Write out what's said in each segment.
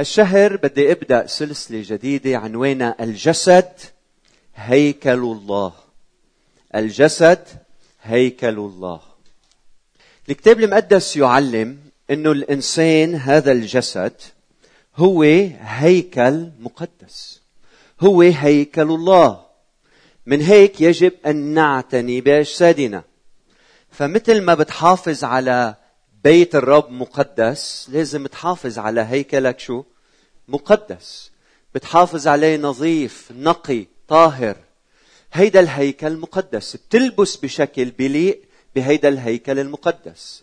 هالشهر بدي أبدأ سلسلة جديدة عنوانها الجسد هيكل الله. الجسد هيكل الله. الكتاب المقدس يعلم إنه الإنسان هذا الجسد هو هيكل مقدس. هو هيكل الله. من هيك يجب أن نعتني بأجسادنا. فمثل ما بتحافظ على بيت الرب مقدس لازم تحافظ على هيكلك شو؟ مقدس. بتحافظ عليه نظيف نقي طاهر. هيدا الهيكل مقدس. بتلبس بشكل بليق بهيدا الهيكل المقدس.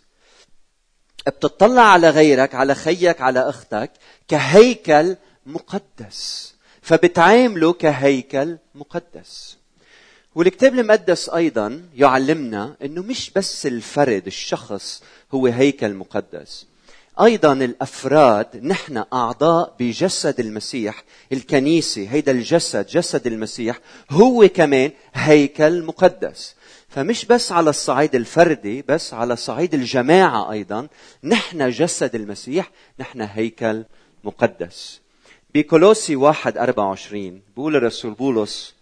بتطلع على غيرك على خيك على أختك كهيكل مقدس. فبتعامله كهيكل مقدس. والكتاب المقدس أيضا يعلمنا إنه مش بس الفرد الشخص هو هيكل مقدس. أيضا الأفراد نحن أعضاء بجسد المسيح الكنيسه هيدا الجسد جسد المسيح هو كمان هيكل مقدس. فمش بس على الصعيد الفردي بس على صعيد الجماعة أيضا نحن جسد المسيح نحن هيكل مقدس. بكولوسي واحد 24 بقول الرسول بولس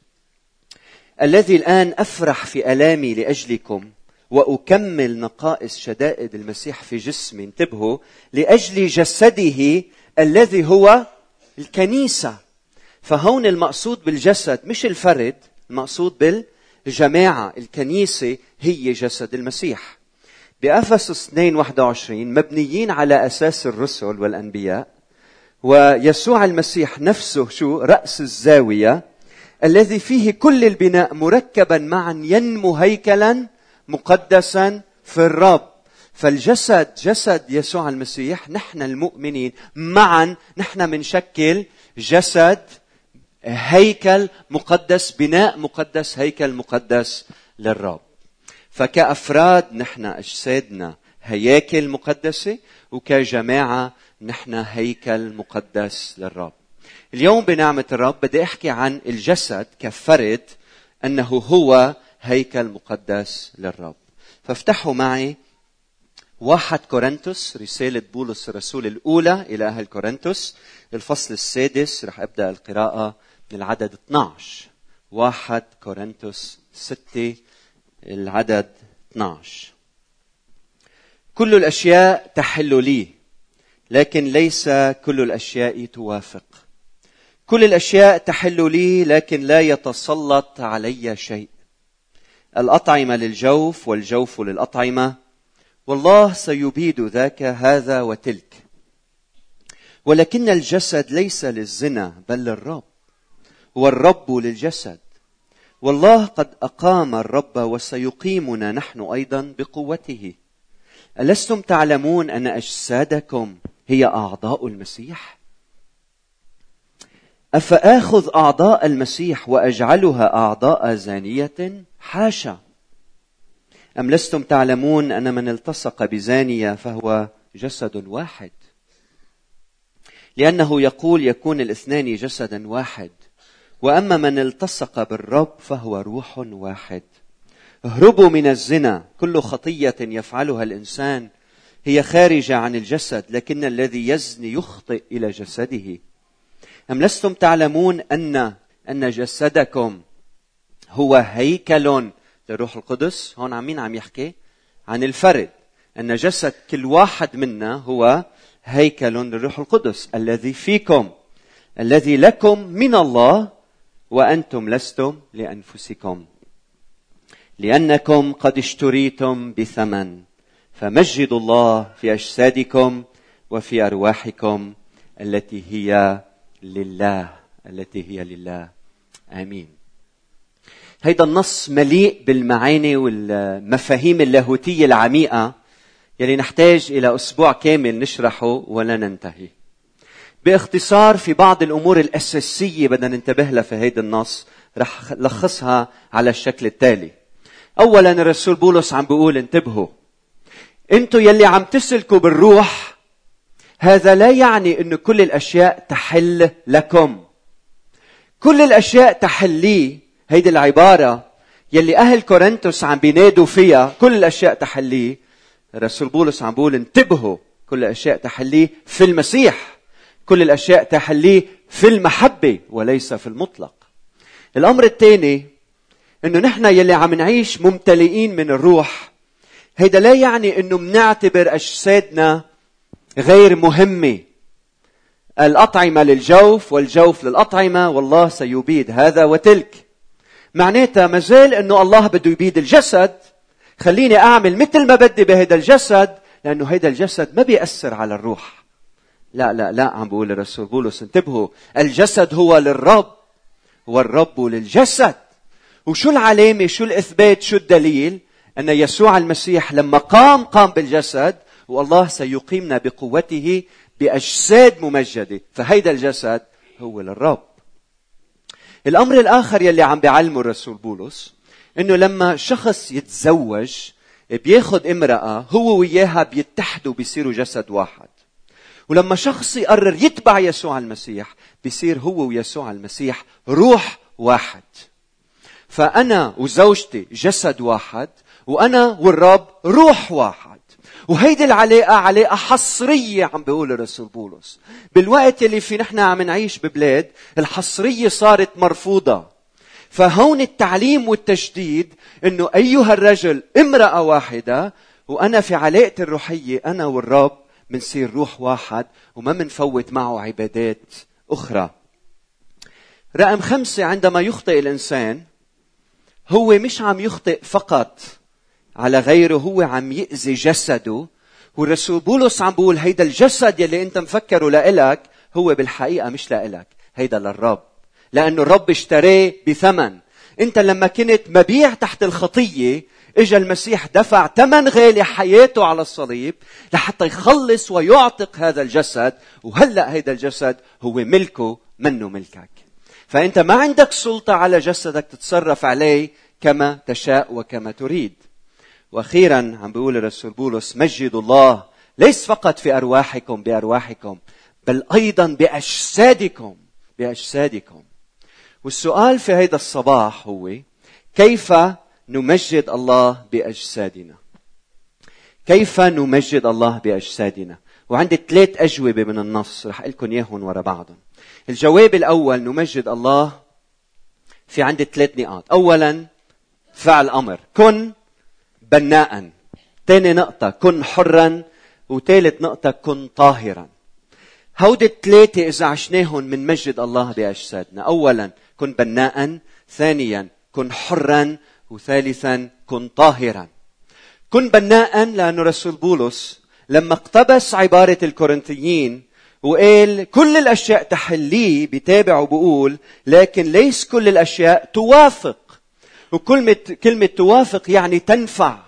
الذي الآن أفرح في ألامي لأجلكم وأكمل نقائص شدائد المسيح في جسمي. انتبهوا لأجل جسده الذي هو الكنيسة. فهون المقصود بالجسد مش الفرد المقصود بالجماعة. الكنيسة هي جسد المسيح. بأفسس 2 21 مبنيين على أساس الرسل والأنبياء ويسوع المسيح نفسه شو؟ رأس الزاوية الذي فيه كل البناء مركبا معا ينمو هيكلا مقدسا في الرب. فالجسد جسد يسوع المسيح نحن المؤمنين معا نحن بنشكل جسد هيكل مقدس بناء مقدس هيكل مقدس للرب. فكأفراد نحن أجسادنا هياكل مقدسة وكجماعة نحن هيكل مقدس للرب. اليوم بنعمة الرب بدي أحكي عن الجسد كفرد أنه هو هيكل مقدس للرب. فافتحوا معي واحد كورنثوس رسالة بولس الرسول الأولى إلى أهل كورنثوس. الفصل السادس رح أبدأ القراءة من العدد 12 واحد كورنثوس ستة العدد 12 كل الأشياء تحل لي لكن ليس كل الأشياء توافق. كل الأشياء تحل لي لكن لا يتسلط علي شيء. الأطعمة للجوف والجوف للأطعمة. والله سيبيد ذاك هذا وتلك. ولكن الجسد ليس للزنا بل للرب. والرب للجسد. والله قد أقام الرب وسيقيمنا نحن أيضا بقوته. ألستم تعلمون أن أجسادكم هي أعضاء المسيح؟ أفآخذ أعضاء المسيح وأجعلها أعضاء زانية؟ حاشا. أم لستم تعلمون أن من التصق بزانية فهو جسد واحد؟ لأنه يقول يكون الاثنان جسدا واحد. وأما من التصق بالرب فهو روح واحد. اهربوا من الزنا. كل خطية يفعلها الإنسان هي خارجة عن الجسد لكن الذي يزني يخطئ إلى جسده. أم لستم تعلمون أن أن جسدكم هو هيكل للروح القدس. هون عم مين عم يحكي؟ عن الفرد. أن جسد كل واحد منا هو هيكل للروح القدس. الذي فيكم الذي لكم من الله وأنتم لستم لأنفسكم. لأنكم قد اشتريتم بثمن. فمجدوا الله في أجسادكم وفي أرواحكم التي هي لله. التي هي لله. آمين. هيدا النص مليء بالمعاني والمفاهيم اللاهوتية العميقة يلي نحتاج إلى أسبوع كامل نشرحه ولا ننتهي. باختصار في بعض الأمور الأساسية بدنا ننتبه لها في هيدا النص رح لخصها على الشكل التالي. أولا الرسول بولس عم بيقول انتبهوا. أنتوا يلي عم تسلكوا بالروح هذا لا يعني أن كل الأشياء تحل لكم. كل الأشياء تحل لي هيدي العبارة يلي أهل كورنثوس عم بينادوا فيها كل الأشياء تحليه. الرسول بولس عم بيقول انتبهوا كل الأشياء تحليه في المسيح كل الأشياء تحليه في المحبة وليس في المطلق. الأمر الثاني إنه نحن يلي عم نعيش ممتلئين من الروح هيدا لا يعني إنه منعتبر أجسادنا غير مهمة. الأطعمة للجوف والجوف للأطعمة والله سيبيد هذا وتلك. معناتها ما زال إنه الله بده يبيد الجسد. خليني أعمل مثل ما بدي بهذا الجسد لأنه هذا الجسد ما بيأثر على الروح. لا لا لا عم بقول الرسول بولس انتبهوا. الجسد هو للرب والرب للجسد. وشو العلامة؟ شو الإثبات؟ شو الدليل؟ أن يسوع المسيح لما قام قام بالجسد والله سيقيمنا بقوته بأجساد ممجدة. فهيدا الجسد هو للرب. الأمر الآخر يلي عم بيعلمه الرسول بولس إنه لما شخص يتزوج بياخد امرأة هو وياها بيتحدوا بيصيروا جسد واحد. ولما شخص يقرر يتبع يسوع المسيح بيصير هو ويسوع المسيح روح واحد. فأنا وزوجتي جسد واحد وأنا والرب روح واحد. وهيدي العلاقة علاقة حصرية عم بيقول الرسول بولس. بالوقت اللي في نحن عم نعيش ببلاد الحصرية صارت مرفوضة. فهون التعليم والتجديد إنه أيها الرجل امرأة واحدة وأنا في علاقتي الروحية أنا والرب منصير روح واحد وما منفوت معه عبادات أخرى. رقم خمسة عندما يخطئ الإنسان هو مش عم يخطئ فقط. على غيره هو عم يأذي جسده. والرسول بولس عم بيقول هيدا الجسد يلي انت مفكره لإلك هو بالحقيقة مش لإلك هيدا للرب. لأنه الرب اشتراه بثمن. انت لما كنت مبيع تحت الخطية إجا المسيح دفع ثمن غالي حياته على الصليب لحتى يخلص ويعتق هذا الجسد. وهلأ هيدا الجسد هو ملكه منه ملكك. فأنت ما عندك سلطة على جسدك تتصرف عليه كما تشاء وكما تريد. وأخيرا عم بيقول الرسول بولس مجدوا الله ليس فقط في أرواحكم بأرواحكم بل أيضا بأجسادكم بأجسادكم. والسؤال في هذا الصباح هو كيف نمجد الله بأجسادنا؟ كيف نمجد الله بأجسادنا؟ وعندي ثلاث أجوبة من النص رح لكم إياهم ورا بعضهم. الجواب الأول نمجد الله في عندي ثلاث نقاط. اولا فعل أمر. كن بناء. ثاني نقطة كن حرا. وثالث نقطة كن طاهرا. هودي الثلاثة إذا عشناهم من مجد الله بأجسادنا. أولا كن بناء. ثانيا كن حرا. وثالثا كن طاهرا. كن بناء لأنه رسول بولس لما اقتبس عبارة الكورنثيين وقال كل الأشياء تحليه بتابع وبقول لكن ليس كل الأشياء توافق. وكلمة كلمة توافق يعني تنفع.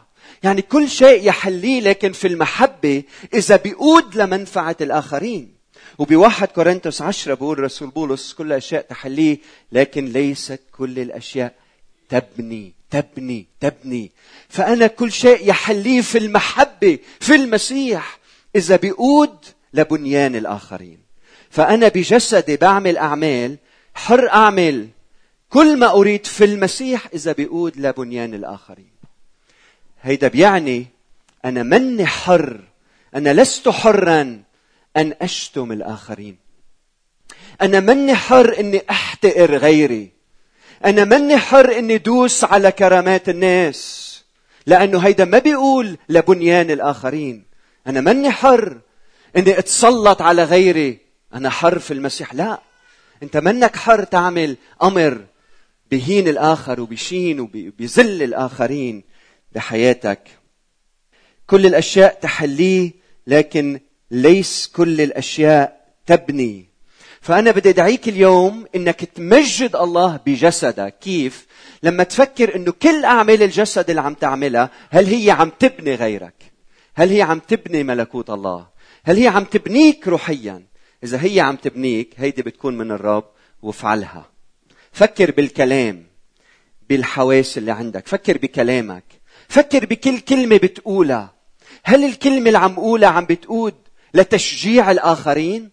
يعني كل شيء يحليه لكن في المحبة إذا بيقود لمنفعة الآخرين. وبواحد كورنثوس عشرة بيقول رسول بولس كل الأشياء تحليه لكن ليست كل الأشياء تبني تبني تبني. فأنا كل شيء يحليه في المحبة في المسيح إذا بيقود لبنيان الآخرين. فأنا بجسدي بعمل أعمال حر أعمل كل ما أريد في المسيح إذا بيقود لبنيان الآخرين. هيدا بيعني أنا مني حر أنا لست حرا أن أشتم الآخرين. أنا مني حر أني أحتقر غيري. أنا مني حر أني دوس على كرامات الناس. لأنه هيدا ما بيقول لبنيان الآخرين. أنا مني حر أني أتسلط على غيري. أنا حر في المسيح. لا. أنت منك حر تعمل أمر بهين الآخر وبشين وبذل الآخرين بحياتك كل الأشياء تحليه لكن ليس كل الأشياء تبني فأنا بدي أدعيك اليوم إنك تمجد الله بجسدك كيف؟ لما تفكر إنه كل أعمال الجسد اللي عم تعملها هل هي عم تبني غيرك؟ هل هي عم تبني ملكوت الله؟ هل هي عم تبنيك روحيا؟ إذا هي عم تبنيك هيدي بتكون من الرب وافعلها. فكر بالكلام بالحواس اللي عندك، فكر بكلامك، فكر بكل كلمة بتقولها. هل الكلمة اللي عم بقولها عم بتقود لتشجيع الآخرين؟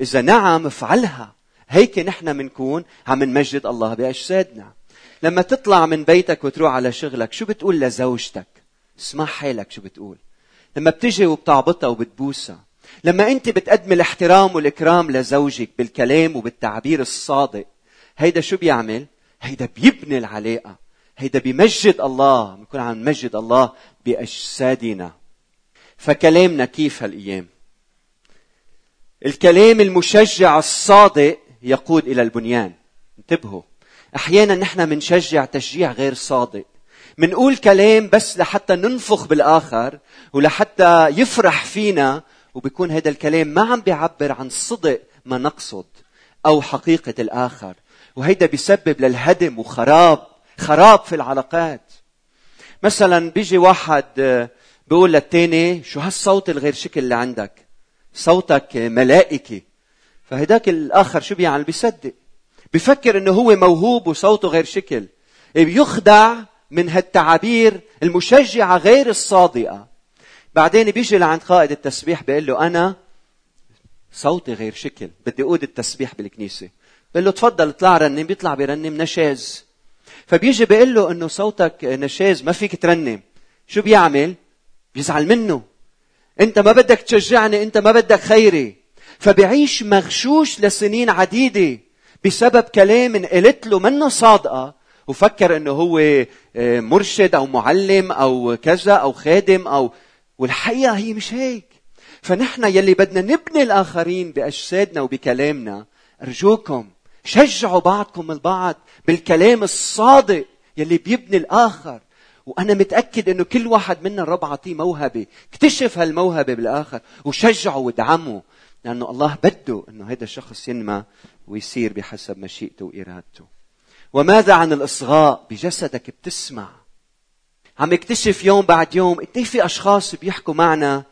إذا نعم افعلها هيك نحن بنكون عم نمجد الله بأجسادنا لما تطلع من بيتك وتروح على شغلك شو بتقول لزوجتك اسمع حالك شو بتقول لما بتجي وبتعبطها وبتبوسها لما أنت بتقدم الاحترام والإكرام لزوجك بالكلام وبالتعبير الصادق هيدا شو بيعمل؟ هيدا بيبني العلاقة. هيدا بيمجد الله. بنكون عم نمجد الله بأجسادنا. فكلامنا كيف هالأيام؟ الكلام المشجع الصادق يقود إلى البنيان. انتبهوا. أحيانا نحن منشجع تشجيع غير صادق. منقول كلام بس لحتى ننفخ بالآخر ولحتى يفرح فينا وبيكون هذا الكلام ما عم بيعبر عن صدق ما نقصد أو حقيقة الآخر. وهيدا بيسبب للهدم وخراب خراب في العلاقات. مثلا بيجي واحد آه، بيقول للتاني شو هالصوت الغير شكل اللي عندك؟ صوتك ملائكي. فهداك الآخر شو بيعمل؟ بيصدق. بفكر إنه هو موهوب وصوته غير شكل. بيخدع من هالتعابير المشجعة غير الصادقة. بعدين بيجي لعند قائد التسبيح بيقول له أنا صوتي غير شكل بدي أقود التسبيح بالكنيسة. بقول له تفضل اطلع رنم بيطلع بيرنم نشاز. فبيجي بيقول له إنه صوتك نشاز ما فيك ترنم شو بيعمل؟ بيزعل منه. أنت ما بدك تشجعني أنت ما بدك خيري. فبيعيش مغشوش لسنين عديدة بسبب كلام قلت له منه صادقة وفكر إنه هو آه، مرشد أو معلم أو كذا أو خادم أو والحقيقة هي مش هيك. فنحن يلي بدنا نبني الآخرين بأجسادنا وبكلامنا أرجوكم شجعوا بعضكم البعض بالكلام الصادق يلي بيبني الآخر. وأنا متأكد إنه كل واحد منا الرب عطيه موهبة اكتشف هالموهبة بالآخر وشجعه وادعمه لأنه الله بده إنه هذا الشخص ينمى ويصير بحسب مشيئته وإرادته. وماذا عن الإصغاء؟ بجسدك بتسمع. عم اكتشف يوم بعد يوم قد في أشخاص بيحكوا معنا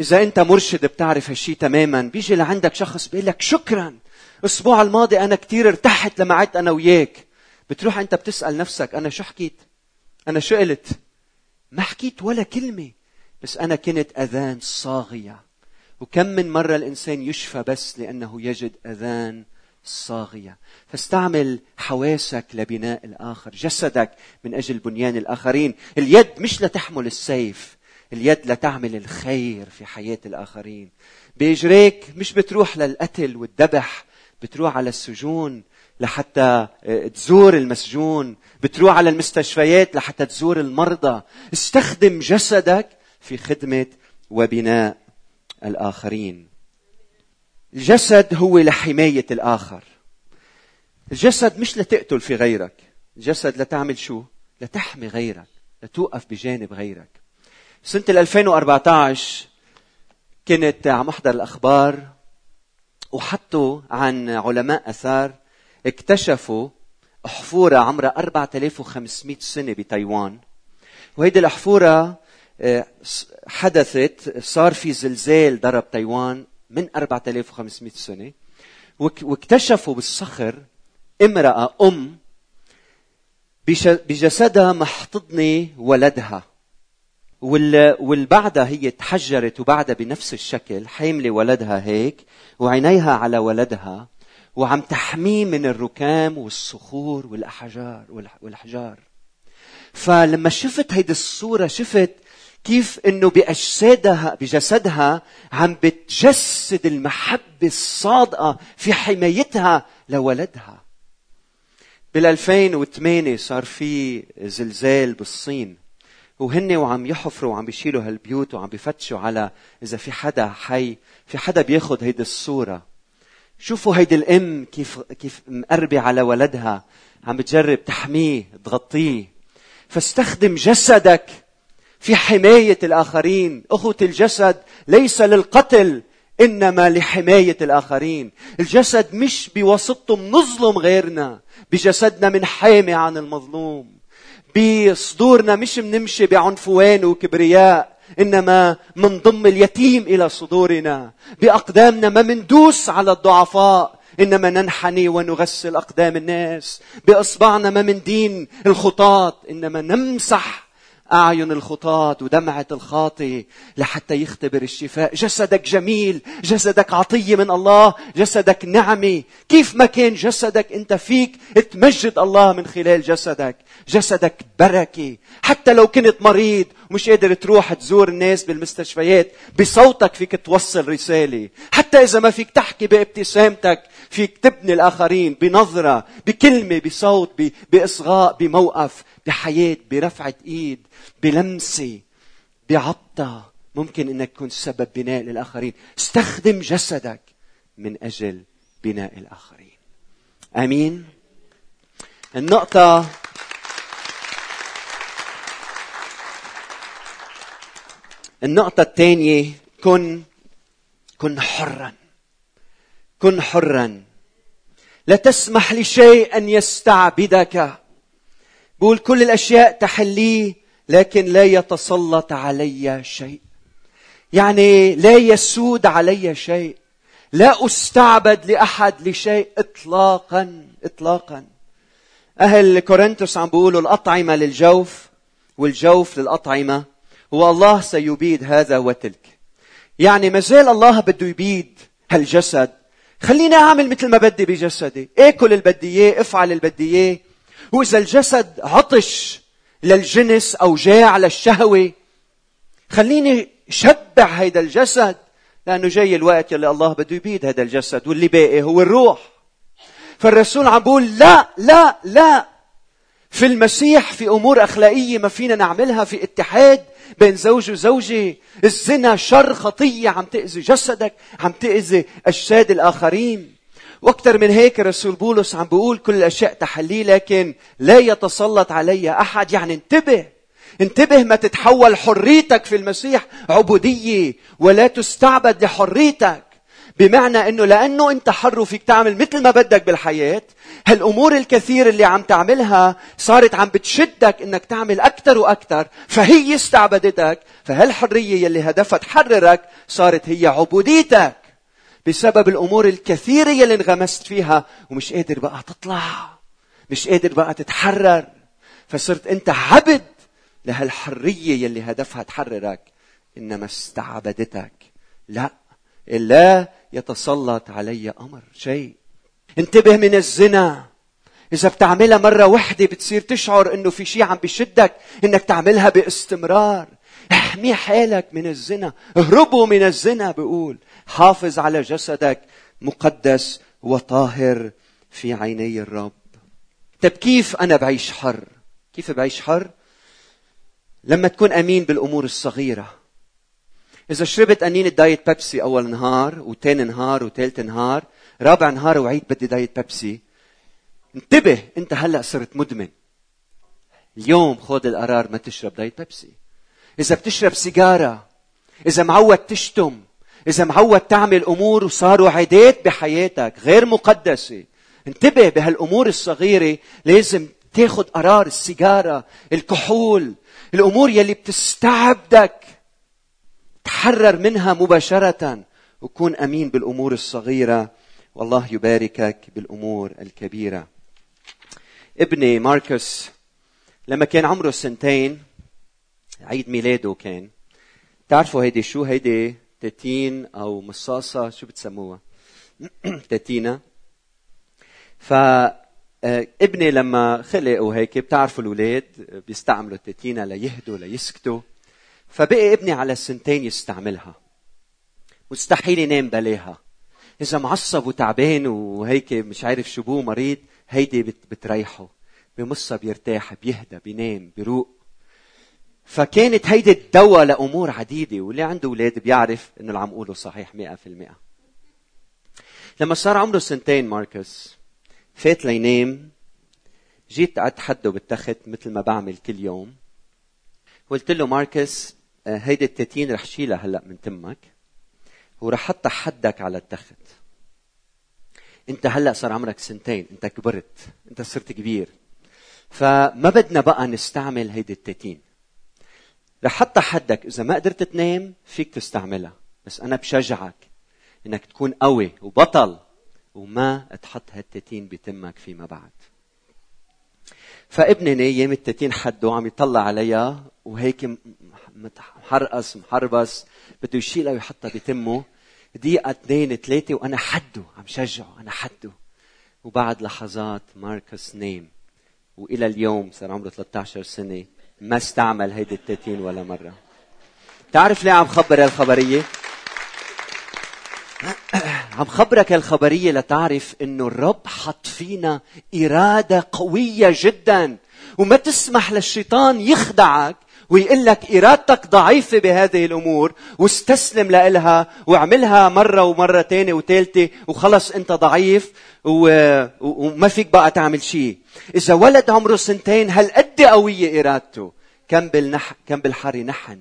إذا أنت مرشد بتعرف هالشي تماما بيجي لعندك شخص بيقول لك شكرا. الأسبوع الماضي أنا كثير ارتحت لما قعدت أنا وياك. بتروح أنت بتسأل نفسك أنا شو حكيت؟ أنا شو قلت؟ ما حكيت ولا كلمة. بس أنا كنت أذان صاغية. وكم من مرة الإنسان يشفى بس لأنه يجد أذان صاغية. فاستعمل حواسك لبناء الآخر جسدك من أجل بنيان الآخرين. اليد مش لتحمل السيف اليد لتعمل الخير في حياة الآخرين. بإجريك مش بتروح للقتل والذبح بتروح على السجون لحتى آه، تزور المسجون بتروح على المستشفيات لحتى تزور المرضى. استخدم جسدك في خدمة وبناء الآخرين. الجسد هو لحماية الآخر. الجسد مش لتقتل في غيرك. الجسد لتعمل شو؟ لتحمي غيرك لتوقف بجانب غيرك. سنة 2014 كنت عم أحضر الأخبار وحطوا عن علماء آثار اكتشفوا حفورة عمرها 4500 سنة بتايوان. وهيدي الحفورة آه، حدثت صار في زلزال ضرب تايوان من 4500 سنة. واكتشفوا بالصخر امرأة أم بجسدها محتضنة ولدها. والبعدة هي تحجرت وبعدها بنفس الشكل حاملة ولدها هيك وعينيها على ولدها وعم تحميه من الركام والصخور والأحجار والأحجار. فلما شفت هيدي الصورة شفت كيف إنه بأجسادها بجسدها عم بتجسد المحبة الصادقة في حمايتها لولدها. بال 2008 صار في زلزال بالصين. وهن وعم يحفروا وعم بيشيلوا هالبيوت وعم بفتشوا على إذا في حدا حي في حدا بياخذ هيدي الصورة. شوفوا هيدي الأم كيف كيف مقربة على ولدها عم بتجرب تحميه تغطيه. فاستخدم جسدك في حماية الآخرين. أخوة الجسد ليس للقتل إنما لحماية الآخرين. الجسد مش بواسطته بنظلم غيرنا بجسدنا منحامي عن المظلوم. بصدورنا مش منمشي بعنفوان وكبرياء إنما منضم اليتيم إلى صدورنا. بأقدامنا ما مندوس على الضعفاء إنما ننحني ونغسل أقدام الناس. بإصبعنا ما مندين الخطاة إنما نمسح أعين الخطاة ودمعة الخاطي لحتى يختبر الشفاء. جسدك جميل جسدك عطية من الله جسدك نعمة كيف ما كان جسدك أنت فيك تمجد الله من خلال جسدك. جسدك بركة حتى لو كنت مريض ومش قادر تروح تزور الناس بالمستشفيات بصوتك فيك توصل رسالة. حتى إذا ما فيك تحكي بابتسامتك فيك تبني الآخرين بنظرة بكلمة بصوت بإصغاء بموقف بحياة برفعة إيد بلمسة بعطة ممكن إنك تكون سبب بناء للآخرين. استخدم جسدك من أجل بناء الآخرين. آمين؟ النقطة النقطة الثانية كن كن حرا. كن حرا. لا تسمح لشيء أن يستعبدك. بقول كل الأشياء تحلي لكن لا يتسلط علي شيء. يعني لا يسود علي شيء. لا أستعبد لأحد لشيء اطلاقا اطلاقا. أهل كورنثوس عم بيقولوا الأطعمة للجوف والجوف للأطعمة. هو الله سيبيد هذا وتلك. يعني ما زال الله بده يبيد هالجسد. خليني أعمل مثل ما بدي بجسدي. آكل اللي بدي إياه أفعل اللي بدي إياه. وإذا الجسد عطش للجنس أو جاع للشهوة خليني شبع هيدا الجسد لأنه جاي الوقت يلي الله بده يبيد هذا الجسد واللي باقي هو الروح. فالرسول عم بيقول لا لا لا. في المسيح في أمور أخلاقية ما فينا نعملها في اتحاد بين زوج وزوجة. الزنا شر خطية عم تأذي جسدك عم تأذي أجساد الآخرين. وأكثر من هيك الرسول بولس عم بيقول كل الأشياء تحلي لكن لا يتسلط علي أحد. يعني انتبه انتبه ما تتحول حريتك في المسيح عبودية ولا تستعبد لحريتك. بمعنى إنه لأنه أنت حر وفيك تعمل مثل ما بدك بالحياة هالأمور الكثير اللي عم تعملها صارت عم بتشدك إنك تعمل أكثر وأكثر فهي استعبدتك فهالحريه يلي هدفها تحررك صارت هي عبوديتك بسبب الأمور الكثيره يلي انغمست فيها ومش قادر بقى تطلع مش قادر بقى تتحرر فصرت أنت عبد لهالحرية يلي هدفها تحررك إنما استعبدتك لا لا يتسلط علي أمر شيء. انتبه من الزنا. إذا بتعملها مرة واحدة بتصير تشعر إنه في شيء عم بشدك إنك تعملها باستمرار. احمي حالك من الزنا. اهربوا من الزنا بقول. حافظ على جسدك. مقدس وطاهر في عيني الرب. طيب كيف أنا بعيش حر؟ كيف بعيش حر؟ لما تكون أمين بالأمور الصغيرة. إذا شربت قنينه دايت بيبسي أول نهار وثاني نهار وثالث نهار رابع نهار وبعيد بدي دايت بيبسي انتبه أنت هلأ صرت مدمن. اليوم خذ القرار ما تشرب دايت بيبسي. إذا بتشرب سيجارة إذا معود تشتم إذا معود تعمل أمور وصاروا عادات بحياتك غير مقدسة انتبه بهالأمور الصغيرة لازم تاخذ قرار السيجارة الكحول الأمور يلي بتستعبدك. تحرر منها مباشرة وكون أمين بالأمور الصغيرة. والله يباركك بالأمور الكبيرة. ابني ماركوس لما كان عمره سنتين عيد ميلاده كان تعرفوا هيدي شو؟ هيدي تتين أو مصاصة شو بتسموها؟ تتينة. ف آه، ابني لما خلق وهيك بتعرفوا الأولاد بيستعملوا التتينة ليهدوا ليسكتوا. فبقي ابني على السنتين يستعملها. مستحيل ينام بلاها إذا معصب وتعبان وهيك مش عارف شو بو مريض هيدي بتريحه. بمصها بيرتاح بيهدى بينام بيروق. فكانت هيدي الدواء لأمور عديدة واللي عنده أولاد بيعرف إنه اللي عم أقوله صحيح 100% لما صار عمره سنتين ماركس فات لينام. جيت قعدت حده بالتخت مثل ما بعمل كل يوم. قلت له ماركس آه، هيدي التاتين رح شيلها هلا من تمك ورح حطها حدك على التخت. انت هلا صار عمرك سنتين انت كبرت انت صرت كبير. فما بدنا بقى نستعمل هيدي التاتين رح حطها حدك إذا ما قدرت تنام فيك تستعملها. بس أنا بشجعك إنك تكون قوي وبطل وما تحط هالتتين بتمك فيما بعد. فابني نايم التتين حده عم يطلع عليها وهيك محرقص محربص بده يشيلها ويحطها بتمه. دقيقة اثنين ثلاثة وأنا حده عم شجعه أنا حده. وبعد لحظات ماركوس نام وإلى اليوم صار عمره 13 سنة. ما استعمل هيدي التاتين ولا مرة. تعرف ليه عم خبر هالخبرية؟ عم خبرك الخبرية لتعرف إنه الرب حط فينا إرادة قوية جدا. وما تسمح للشيطان يخدعك ويقول لك إرادتك ضعيفة بهذه الأمور واستسلم لإلها واعملها مرة ومرة تانية وثالثة وخلص أنت ضعيف. وما فيك بقى تعمل شيء. إذا ولد عمره سنتين هل قد قوية إرادته؟ كم بالنح... كم بالحر نحن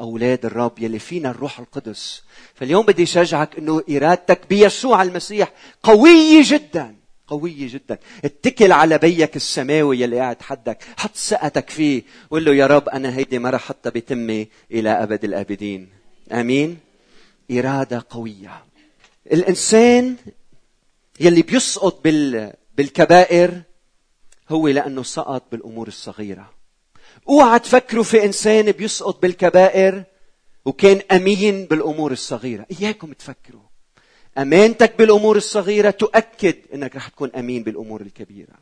أولاد الرب يلي فينا الروح القدس. فاليوم بدي أشجعك أنه إرادتك بيسوع المسيح قوية جدا. قوية جدا. اتكل على بيك السماوي يلي قاعد حدك. حط ثقتك فيه. وقول له يا رب أنا هيدي ما حتى بتمي إلى أبد الآبدين. آمين. إرادة قوية. الإنسان يلي بيسقط بال... بالكبائر هو لأنه سقط بالأمور الصغيرة. اوعى تفكروا في إنسان بيسقط بالكبائر وكان أمين بالأمور الصغيرة. إياكم تفكروا. أمانتك بالأمور الصغيرة تؤكد إنك رح تكون أمين بالأمور الكبيرة.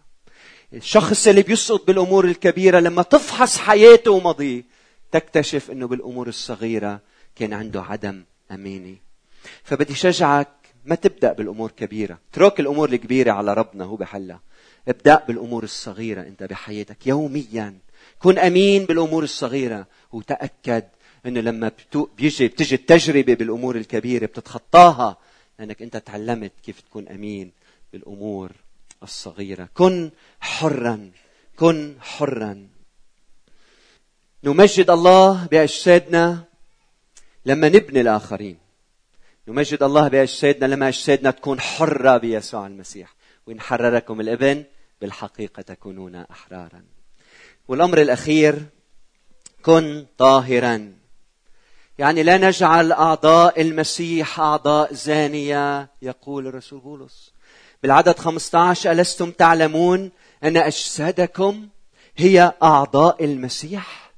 الشخص اللي بيسقط بالأمور الكبيرة لما تفحص حياته وماضيه تكتشف إنه بالأمور الصغيرة كان عنده عدم امانه فبدي شجعك ما تبدأ بالأمور كبيرة. اترك الأمور الكبيرة على ربنا هو بحلها. ابدأ بالأمور الصغيرة أنت بحياتك يوميا. كن أمين بالأمور الصغيرة. وتأكد إنه لما بيجي بتجي التجربة بالأمور الكبيرة بتتخطاها. لأنك أنت تعلمت كيف تكون أمين بالأمور الصغيرة. كن حرا كن حرا. نمجد الله بأجسادنا لما نبني الآخرين. نمجد الله بأجسادنا لما أجسادنا تكون حرة بيسوع المسيح. وإن حرركم الإبن بالحقيقة تكونون أحرارا. والأمر الأخير كن طاهرا. يعني لا نجعل أعضاء المسيح أعضاء زانية يقول الرسول بولس. بالعدد 15 ألستم تعلمون أن أجسادكم هي أعضاء المسيح؟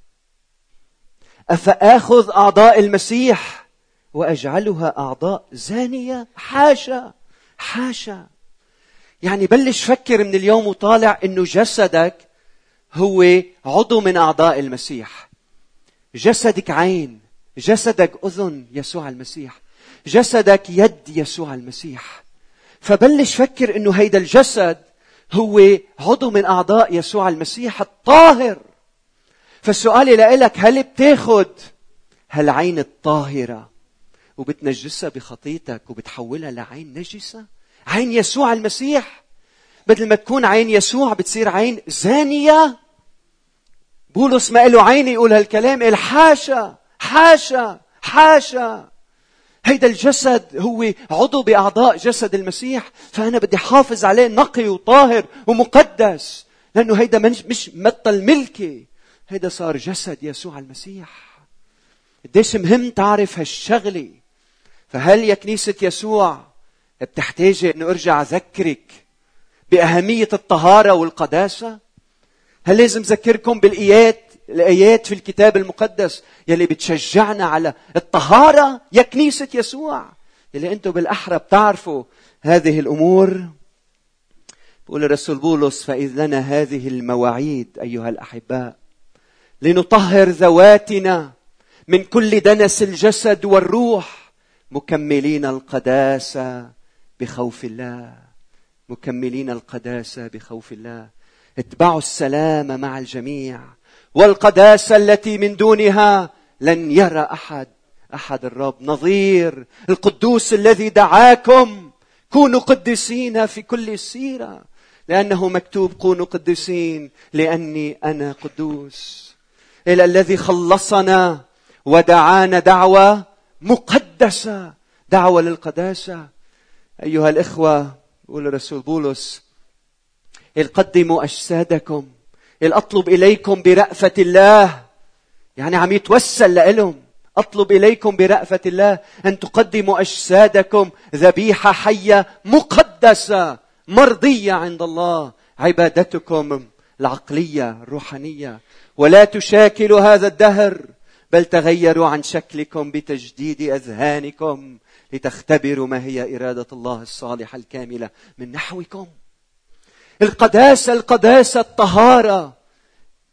أفآخذ أعضاء المسيح وأجعلها أعضاء زانية؟ حاشا حاشا. يعني بلش فكر من اليوم وطالع إنه جسدك هو عضو من أعضاء المسيح. جسدك عين. جسدك أذن يسوع المسيح. جسدك يد يسوع المسيح. فبلش فكر إنه هيدا الجسد هو عضو من أعضاء يسوع المسيح الطاهر. فالسؤال لك هل بتاخد هالعين الطاهرة وبتنجسها بخطيتك وبتحولها لعين نجسة؟ عين يسوع المسيح؟ بدل ما تكون عين يسوع بتصير عين زانية. بولس ما له عين يقول هالكلام إلحاشا. حاشا حاشا. هيدا الجسد هو عضو بأعضاء جسد المسيح فأنا بدي حافظ عليه نقي وطاهر ومقدس لأنه هيدا مش مبطل ملكي. هيدا صار جسد يسوع المسيح. قديش مهم تعرف هالشغلة. فهل يا كنيسة يسوع بتحتاجي إنه أرجع أذكرك بأهمية الطهارة والقداسة؟ هل لازم أذكركم بالإيات الآيات في الكتاب المقدس يلي بتشجعنا على الطهارة يا كنيسة يسوع. يلي أنتم بالأحرى بتعرفوا هذه الأمور. بقول الرسول بولس فإذ لنا هذه المواعيد أيها الأحباء لنطهر ذواتنا من كل دنس الجسد والروح مكملين القداسة بخوف الله. مكملين القداسة بخوف الله. اتبعوا السلام مع الجميع. والقداسة التي من دونها لن يرى أحد. أحد الرب نظير. القدوس الذي دعاكم. كونوا قديسين في كل السيره لأنه مكتوب كونوا قديسين لأني أنا قدوس. إلى الذي خلصنا ودعانا دعوة مقدسة. دعوة للقداسة. أيها الإخوة يقول الرسول بولس قدموا أجسادكم أطلب إليكم برأفة الله. يعني عم يتوسل لهم أطلب إليكم برأفة الله أن تقدموا أجسادكم ذبيحة حية مقدسة مرضية عند الله. عبادتكم العقلية الروحانية. ولا تشاكلوا هذا الدهر بل تغيروا عن شكلكم بتجديد أذهانكم لتختبروا ما هي إرادة الله الصالحة الكاملة من نحوكم. القداسة القداسة الطهارة.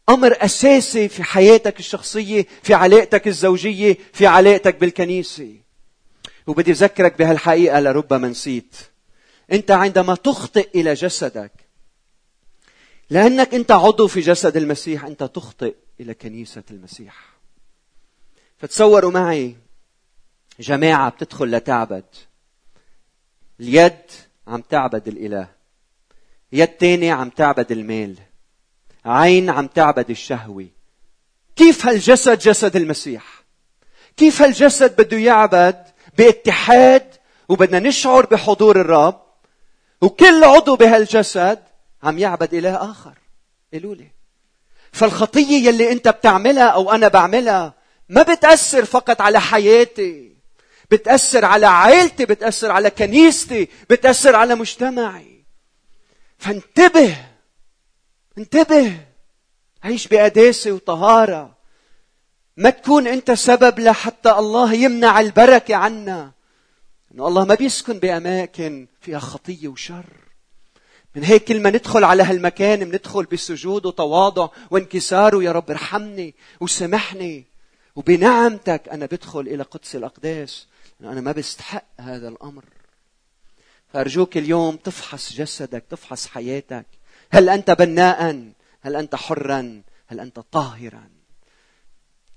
أمر أساسي في حياتك الشخصية في علاقتك الزوجية في علاقتك بالكنيسة. وبدي أذكرك بهالحقيقة لربما نسيت. أنت عندما تخطئ إلى جسدك لأنك أنت عضو في جسد المسيح أنت تخطئ إلى كنيسة المسيح. فتصوروا معي جماعة بتدخل لتعبد. اليد عم تعبد الإله. يد تانية عم تعبد المال. عين عم تعبد الشهوة. كيف هالجسد جسد المسيح؟ كيف هالجسد بده يعبد باتحاد وبدنا نشعر بحضور الرب؟ وكل عضو بهالجسد عم يعبد إله آخر. قالوا لي. فالخطية يلي أنت بتعملها أو أنا بعملها ما بتأثر فقط على حياتي. بتأثر على عائلتي بتأثر على كنيستي بتأثر على مجتمعي. فانتبه. انتبه. عيش بقداسة وطهارة. ما تكون أنت سبب لحتى الله يمنع البركة عنا. إنه الله ما بيسكن بأماكن فيها خطية وشر. من هيك كل ما ندخل على هالمكان بندخل بسجود وتواضع وانكسار ويا رب ارحمني وسامحني. وبنعمتك أنا بدخل إلى قدس الأقداس. أنا ما بستحق هذا الأمر. فأرجوك اليوم تفحص جسدك تفحص حياتك. هل أنت بناء؟ هل أنت حرا؟ هل أنت طاهرا؟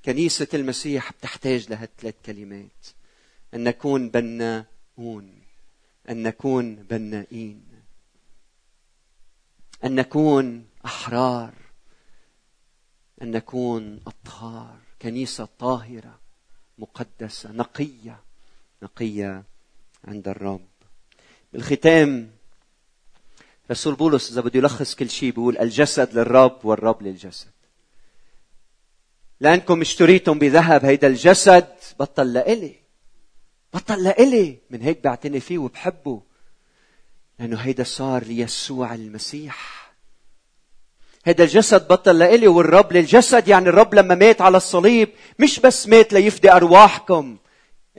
كنيسة المسيح بتحتاج لهالثلاث كلمات. أن نكون بناؤون. أن نكون بنائين. أن نكون أحرار. أن نكون أطهار. كنيسة طاهرة مقدسة نقية. نقية عند الرب. بالختام رسول بولس إذا بده يلخص كل شيء بيقول الجسد للرب والرب للجسد. لأنكم اشتريتم بذهب هيدا الجسد بطل لإلي. بطل لإلي. من هيك بعتني فيه وبحبه. لأنه هيدا صار ليسوع المسيح. هذا الجسد بطل لإلي والرب للجسد. يعني الرب لما مات على الصليب مش بس مات ليفدي أرواحكم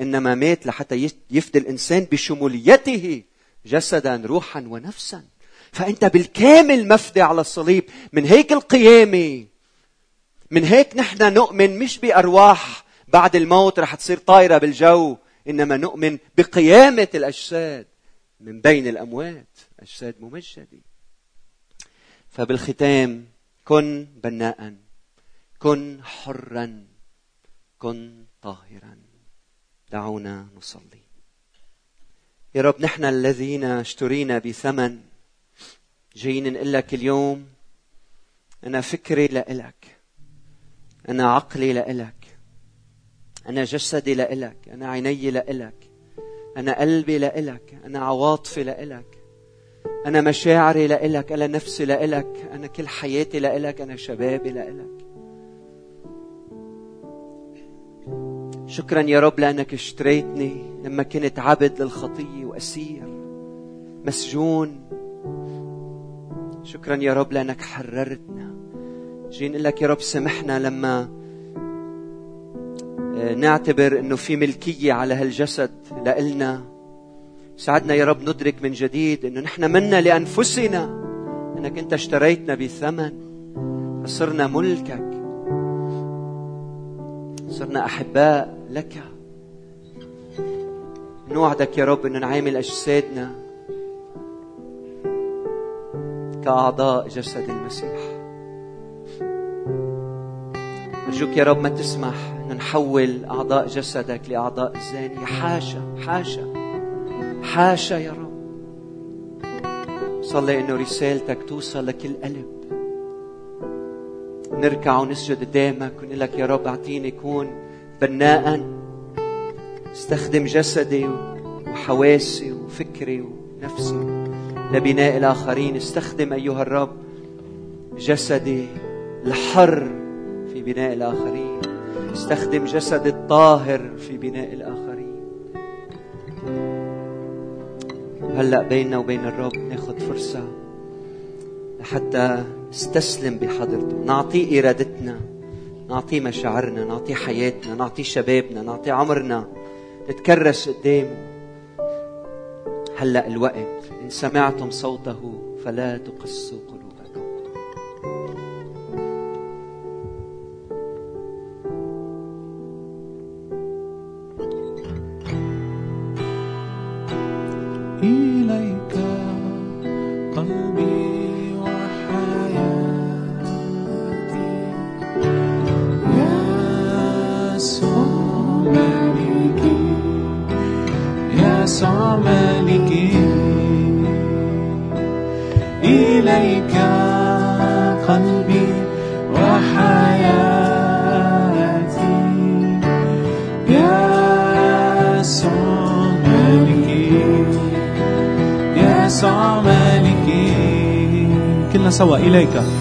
إنما مات لحتى يفدي الإنسان بشموليته. جسدا روحا ونفسا. فأنت بالكامل مفدي على الصليب. من هيك القيامة من هيك نحن نؤمن مش بأرواح بعد الموت رح تصير طايرة بالجو إنما نؤمن بقيامة الأجساد من بين الأموات أجساد ممجدة. فبالختام كن بناء كن حرا كن طاهرا. دعونا نصلي. يا رب نحن الذين اشترينا بثمن جايين نقول لك اليوم. أنا فكري لإلك أنا عقلي لإلك أنا جسدي لإلك أنا عيني لإلك أنا قلبي لإلك أنا عواطفي لإلك أنا مشاعري لإلك أنا نفسي لإلك أنا كل حياتي لإلك أنا شبابي لإلك. شكرا يا رب لأنك اشتريتني لما كنت عبد للخطية وأسير. مسجون. شكرا يا رب لأنك حررتنا. جاي نقول لك يا رب سامحنا لما آه، نعتبر إنه في ملكية على هالجسد لإلنا. ساعدنا يا رب ندرك من جديد إنه نحن منا لأنفسنا. إنك أنت اشتريتنا بثمن. فصرنا ملكك. صرنا أحباء لك. نوعدك يا رب انه نعامل أجسادنا كأعضاء جسد المسيح. أرجوك يا رب ما تسمح إن نحول أعضاء جسدك لأعضاء الزانيه حاشا حاشا حاشا يا رب. صلي إنه رسالتك توصل لكل قلب. نركع ونسجد قدامك ونقول لك يا رب اعطيني كون بناء استخدم جسدي وحواسي وفكري ونفسي لبناء الآخرين. استخدم أيها الرب جسدي الحر في بناء الآخرين. استخدم جسدي الطاهر في بناء الآخرين. هلأ بيننا وبين الرب ناخذ فرصة لحتى نستسلم بحضرته نعطيه إرادتنا نعطيه مشاعرنا نعطيه حياتنا نعطيه شبابنا نعطيه عمرنا. نتكرس قدامه هلأ الوقت. إن سمعتم صوته فلا تقسوا قلوبكم. كلنا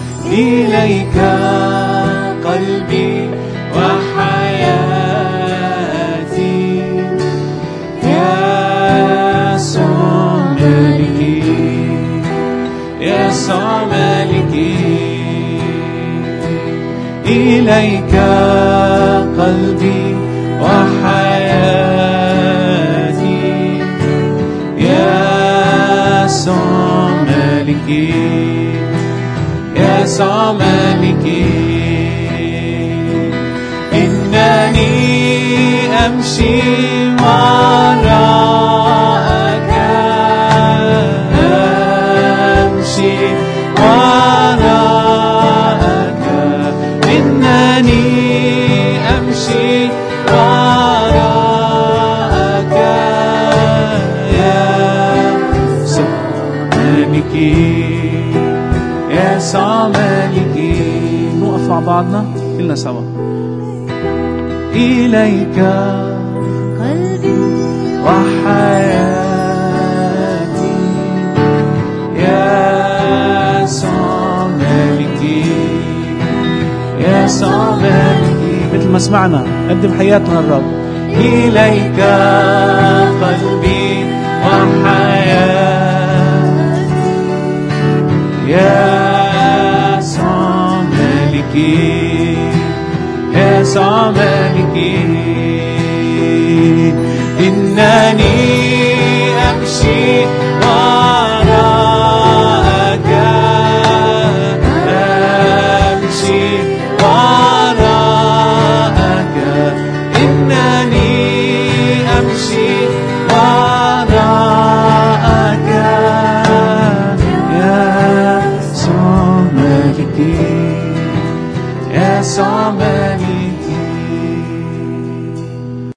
ملكي إنني أمشي بعضنا كلنا سوا. إليك قلبي وحياتي. يا مالكي يا مالكي مثل ما سمعنا قدم حياتنا الرب إليك قلبي وحياتي. يا عمامك حياس عمامك إنني أمشي